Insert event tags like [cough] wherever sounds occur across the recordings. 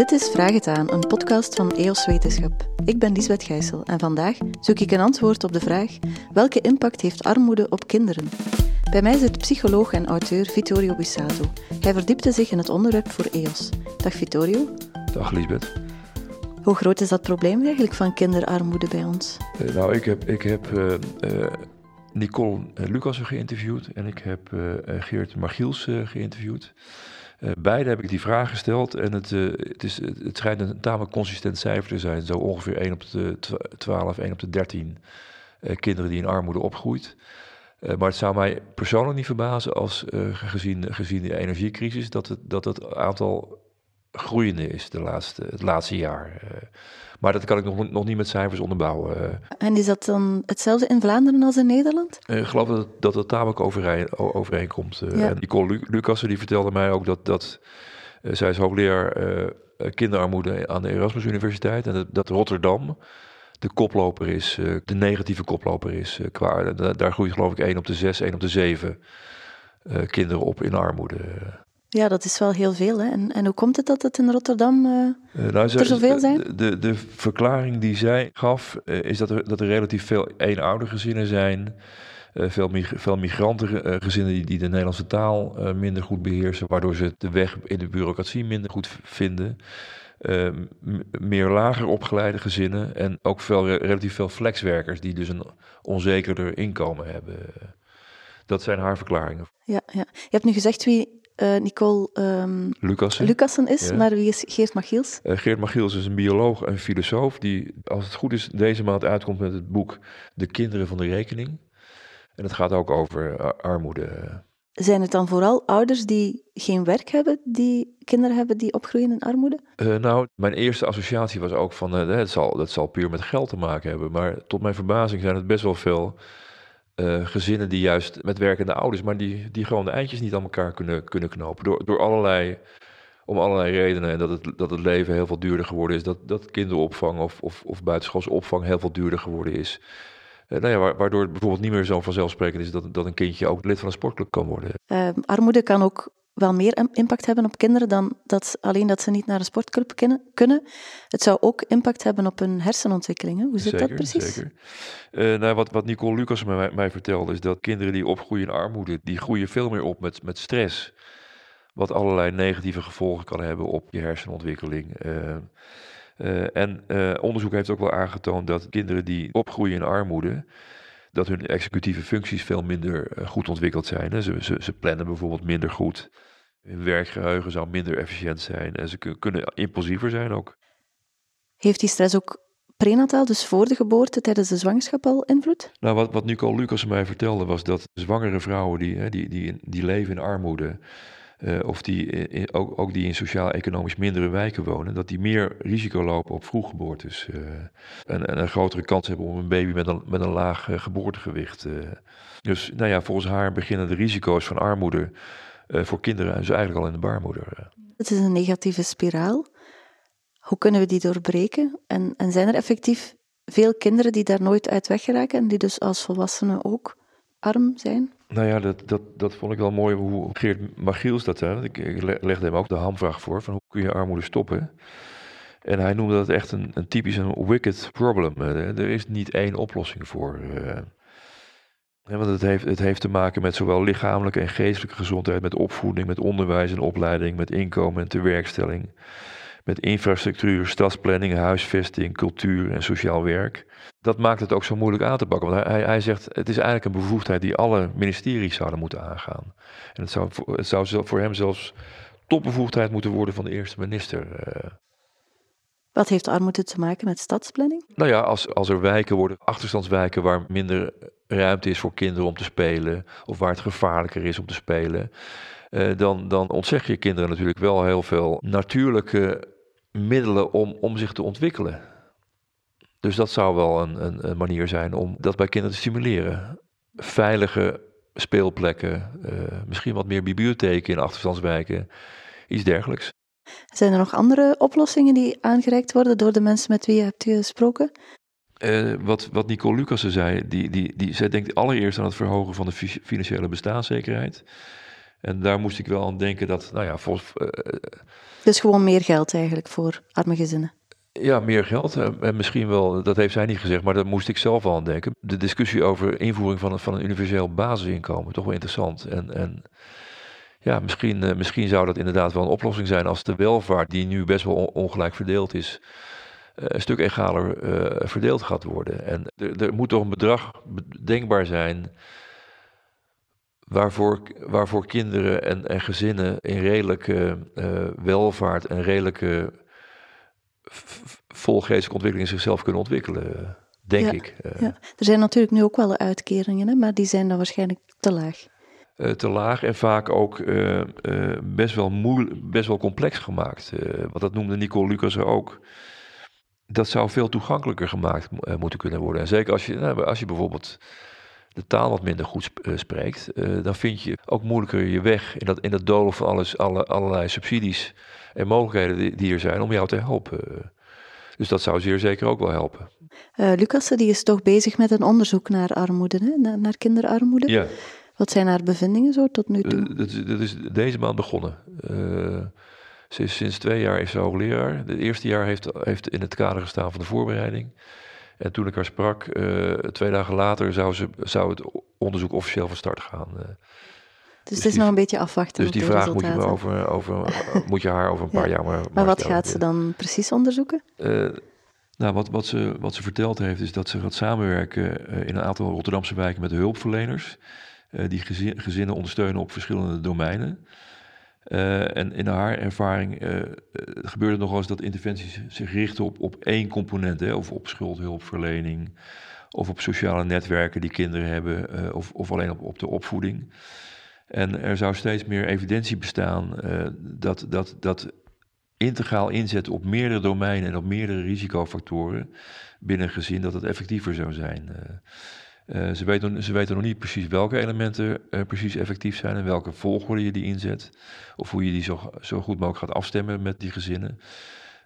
Dit is Vraag het aan, een podcast van EOS Wetenschap. Ik ben Lisbeth Gijssel en vandaag zoek ik een antwoord op de vraag welke impact heeft armoede op kinderen? Bij mij zit psycholoog en auteur Vittorio Bussato. Hij verdiepte zich in het onderwerp voor EOS. Dag Vittorio. Dag Lisbeth. Hoe groot is dat probleem eigenlijk van kinderarmoede bij ons? Uh, nou, ik heb, ik heb uh, uh, Nicole Lucassen geïnterviewd en ik heb Geert Margiels geïnterviewd. Uh, beide heb ik die vraag gesteld en het, uh, het, is, het schijnt een tamelijk consistent cijfer te zijn. Zo ongeveer 1 op de 12, 1 op de 13 uh, kinderen die in armoede opgroeit. maar het zou mij persoonlijk niet verbazen als gezien, gezien de energiecrisis dat het, dat het aantal groeiende is de laatste, het laatste jaar. Maar dat kan ik nog, nog niet met cijfers onderbouwen. En is dat dan hetzelfde in Vlaanderen als in Nederland? Ik geloof dat het, dat het tamelijk overeen, overeenkomt. Ja. En Nicole Lucassen die vertelde mij ook dat, dat zij is hoogleraar uh, kinderarmoede aan de Erasmus Universiteit. En dat, dat Rotterdam de koploper is, uh, de negatieve koploper is. Uh, qua, daar groeit geloof ik 1 op de 6, 1 op de 7 kinderen op in armoede. Ja, dat is wel heel veel. Hè? En, en hoe komt het dat het in Rotterdam uh, uh, nou, er zoveel zijn? De, de, de, verklaring die zij gaf uh, is dat er, dat er relatief veel eenoudergezinnen zijn. veel, mig veel migrantengezinnen die, die de Nederlandse taal minder goed beheersen, waardoor ze de weg in de bureaucratie minder goed vinden. meer lager opgeleide gezinnen en ook veel, relatief veel flexwerkers die dus een onzekerder inkomen hebben. Dat zijn haar verklaringen. Ja, ja. Je hebt nu gezegd wie uh, Nicole um, Lucassen. Lucassen is, ja. maar wie is Geert Machiels? Uh, Geert Machiels is een bioloog en filosoof die, als het goed is, deze maand uitkomt met het boek De Kinderen van de Rekening. En het gaat ook over uh, armoede. Zijn het dan vooral ouders die geen werk hebben, die kinderen hebben die opgroeien in armoede? nou, mijn eerste associatie was ook van, het zal, dat zal puur met geld te maken hebben. Maar tot mijn verbazing zijn het best wel veel uh, gezinnen die juist met werkende ouders, maar die, die gewoon de eindjes niet aan elkaar kunnen, kunnen knopen. Door, door allerlei, om allerlei redenen. En dat het, dat het leven heel veel duurder geworden is. Dat, dat kinderopvang of, of, of buitenschoolse opvang heel veel duurder geworden is. Uh, nou ja, waardoor het bijvoorbeeld niet meer zo vanzelfsprekend is dat, dat een kindje ook lid van een sportclub kan worden. Uh, armoede kan ook wel meer impact hebben op kinderen dan dat alleen dat ze niet naar een sportclub kunnen. Het zou ook impact hebben op hun hersenontwikkelingen. Hoe zit zeker, dat precies? Zeker. Uh, nou, wat, wat Nicole Lucas mij, mij vertelde is dat kinderen die opgroeien in armoede, die groeien veel meer op met, met stress. Wat allerlei negatieve gevolgen kan hebben op je hersenontwikkeling. Uh, uh, en onderzoek heeft ook wel aangetoond dat kinderen die opgroeien in armoede, dat hun executieve functies veel minder goed ontwikkeld zijn. Ze, ze, ze plannen bijvoorbeeld minder goed. Hun werkgeheugen zou minder efficiënt zijn en ze kunnen impulsiever zijn ook. Heeft die stress ook prenataal, dus voor de geboorte, tijdens de zwangerschap al invloed? Nou, wat, wat Nicole Lucas mij vertelde was dat zwangere vrouwen die, die, die, die leven in armoede, uh, of die, in, ook, ook die in sociaal-economisch mindere wijken wonen, dat die meer risico lopen op vroeggeboortes. Uh, en, en, een grotere kans hebben om een baby met een, met een laag geboortegewicht. dus nou ja, volgens haar beginnen de risico's van armoede voor kinderen dus eigenlijk al in de baarmoeder. Het is een negatieve spiraal. Hoe kunnen we die doorbreken? En, en zijn er effectief veel kinderen die daar nooit uit weggeraken en die dus als volwassenen ook arm zijn? Nou ja, dat, dat, dat vond ik wel mooi hoe Geert Magiels dat zei. Ik, legde hem ook de hamvraag voor van hoe kun je armoede stoppen? En hij noemde dat echt een, een typisch een wicked problem. Er is niet één oplossing voor. Ja, want het heeft, het heeft te maken met zowel lichamelijke en geestelijke gezondheid, met opvoeding, met onderwijs en opleiding, met inkomen en tewerkstelling, met infrastructuur, stadsplanning, huisvesting, cultuur en sociaal werk. Dat maakt het ook zo moeilijk aan te pakken. Want hij, hij zegt, het is eigenlijk een bevoegdheid die alle ministeries zouden moeten aangaan. En het zou, het zou voor hem zelfs topbevoegdheid moeten worden van de eerste minister. Uh, wat heeft armoede te maken met stadsplanning? Nou ja, als, als er wijken worden, achterstandswijken waar minder ruimte is voor kinderen om te spelen, of waar het gevaarlijker is om te spelen, uh, dan, dan ontzeg je kinderen natuurlijk wel heel veel natuurlijke middelen om, om zich te ontwikkelen. Dus dat zou wel een, een, een manier zijn om dat bij kinderen te stimuleren. Veilige speelplekken, uh, misschien wat meer bibliotheken in achterstandswijken, iets dergelijks. Zijn er nog andere oplossingen die aangereikt worden door de mensen met wie je hebt gesproken? Uh, wat, wat Nicole Lucassen zei, die, die, die, zij denkt allereerst aan het verhogen van de financiële bestaanszekerheid. En daar moest ik wel aan denken dat, nou ja, volgens, dus gewoon meer geld eigenlijk voor arme gezinnen. Ja, meer geld. En misschien wel, dat heeft zij niet gezegd, maar daar moest ik zelf wel aan denken. De discussie over invoering van een, van een universeel basisinkomen, toch wel interessant. En, en ja, misschien, eh, misschien zou dat inderdaad wel een oplossing zijn als de welvaart, die nu best wel ongelijk verdeeld is, eh, een stuk egaler uh, verdeeld gaat worden. En er, er moet toch een bedrag denkbaar zijn waarvoor, waarvoor kinderen en, en gezinnen in redelijke welvaart en redelijke volgeestelijke ontwikkeling zichzelf kunnen ontwikkelen, denk ik. Ja. Er zijn natuurlijk nu ook wel uitkeringen, hè, maar die zijn dan waarschijnlijk te laag. Uh, te laag en vaak ook best, wel moeilijk, best wel complex gemaakt. wat dat noemde Nicole Lucas ook. Dat zou veel toegankelijker gemaakt moeten kunnen worden. En zeker als je, nou, als je bijvoorbeeld de taal wat minder goed spreekt, dan vind je ook moeilijker je weg in dat, in dat dolen van alles, alle, allerlei subsidies en mogelijkheden die, die, er zijn om jou te helpen. Dus dat zou zeer zeker ook wel helpen. Uh, Lucasse die is toch bezig met een onderzoek naar armoede, hè? Naar, naar kinderarmoede. Ja. Wat zijn haar bevindingen zo tot nu toe? Uh, dat, is, dat, is, deze maand begonnen. Uh, sinds, sinds twee jaar is ze hoogleraar. Het eerste jaar heeft, heeft in het kader gestaan van de voorbereiding. En toen ik haar sprak, twee dagen later, zou, ze, zou het onderzoek officieel van start gaan. Dus, het is nog een beetje afwachten. Dus die vraag moet je, over, over, [laughs] moet je haar over een paar jaar maar. Maar, wat gaat ze dan precies onderzoeken? Uh, nou, wat, wat, ze, wat ze verteld heeft, is dat ze gaat samenwerken uh, in een aantal Rotterdamse wijken met de hulpverleners. Uh, die gezin, gezinnen ondersteunen op verschillende domeinen. En in haar ervaring gebeurt het nog wel eens dat interventies zich richten op, op één component, hè, of op schuldhulpverlening, of op sociale netwerken die kinderen hebben, of, of alleen op, op de opvoeding. En er zou steeds meer evidentie bestaan uh, dat, dat, dat integraal inzetten op meerdere domeinen en op meerdere risicofactoren binnen een gezin, dat het effectiever zou zijn. Uh, uh, ze, weten, ze weten nog niet precies welke elementen precies effectief zijn en welke volgorde je die inzet. Of hoe je die zo, zo goed mogelijk gaat afstemmen met die gezinnen.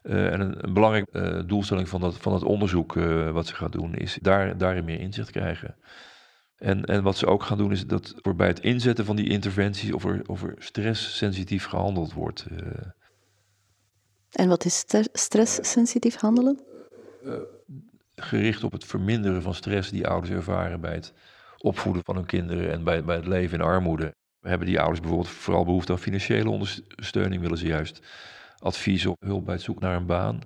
en een, een belangrijke doelstelling van dat, van het onderzoek wat ze gaat doen, is daar, daarin meer inzicht krijgen. En, en wat ze ook gaan doen is dat er bij het inzetten van die interventies of er, of er stresssensitief gehandeld wordt. Uh. En wat is stresssensitief handelen? Gericht op het verminderen van stress die ouders ervaren bij het opvoeden van hun kinderen en bij, bij het leven in armoede. Hebben die ouders bijvoorbeeld vooral behoefte aan financiële ondersteuning? Willen ze juist advies of hulp bij het zoeken naar een baan?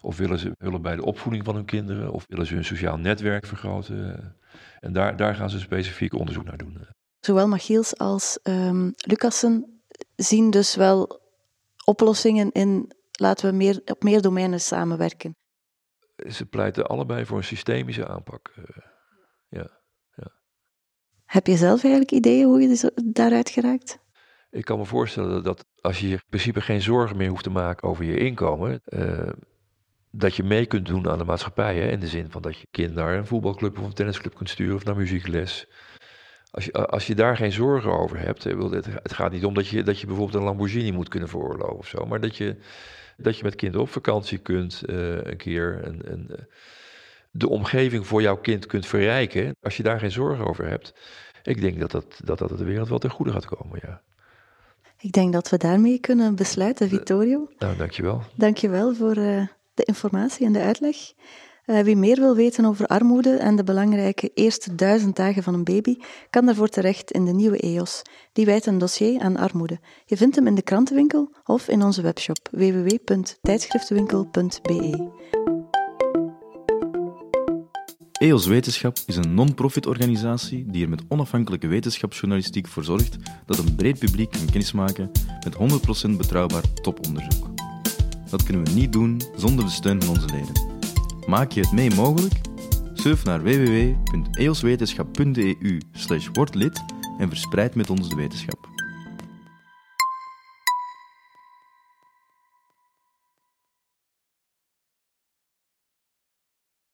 Of willen ze hulp bij de opvoeding van hun kinderen? Of willen ze hun sociaal netwerk vergroten? En daar, daar gaan ze specifiek onderzoek naar doen. Zowel Machiels als um, Lucassen zien dus wel oplossingen in laten we meer, op meer domeinen samenwerken. Ze pleiten allebei voor een systemische aanpak. Uh, ja, ja. Heb je zelf eigenlijk ideeën hoe je daaruit geraakt? Ik kan me voorstellen dat als je in principe geen zorgen meer hoeft te maken over je inkomen, uh, dat je mee kunt doen aan de maatschappij. Hè? In de zin van dat je kind naar een voetbalclub of een tennisclub kunt sturen of naar muziekles. Als je, als je daar geen zorgen over hebt, het gaat niet om dat je, dat je bijvoorbeeld een Lamborghini moet kunnen veroorloven of zo, maar dat je, dat je met kinderen op vakantie kunt uh, een keer en, en uh, de omgeving voor jouw kind kunt verrijken. Als je daar geen zorgen over hebt, ik denk dat dat, dat, dat de wereld wel ten goede gaat komen, ja. Ik denk dat we daarmee kunnen besluiten, Vittorio. Uh, nou, dankjewel. Dankjewel voor de informatie en de uitleg. Uh, wie meer wil weten over armoede en de belangrijke eerste duizend dagen van een baby, kan daarvoor terecht in de nieuwe EOS. Die wijdt een dossier aan armoede. Je vindt hem in de krantenwinkel of in onze webshop www.tijdschriftenwinkel.be. EOS Wetenschap is een non-profit organisatie die er met onafhankelijke wetenschapsjournalistiek voor zorgt dat een breed publiek kan kennismaken met 100% betrouwbaar toponderzoek. Dat kunnen we niet doen zonder de steun van onze leden. Maak je het mee mogelijk? Surf naar www.eoswetenschap.eu wordlid en verspreid met ons de wetenschap.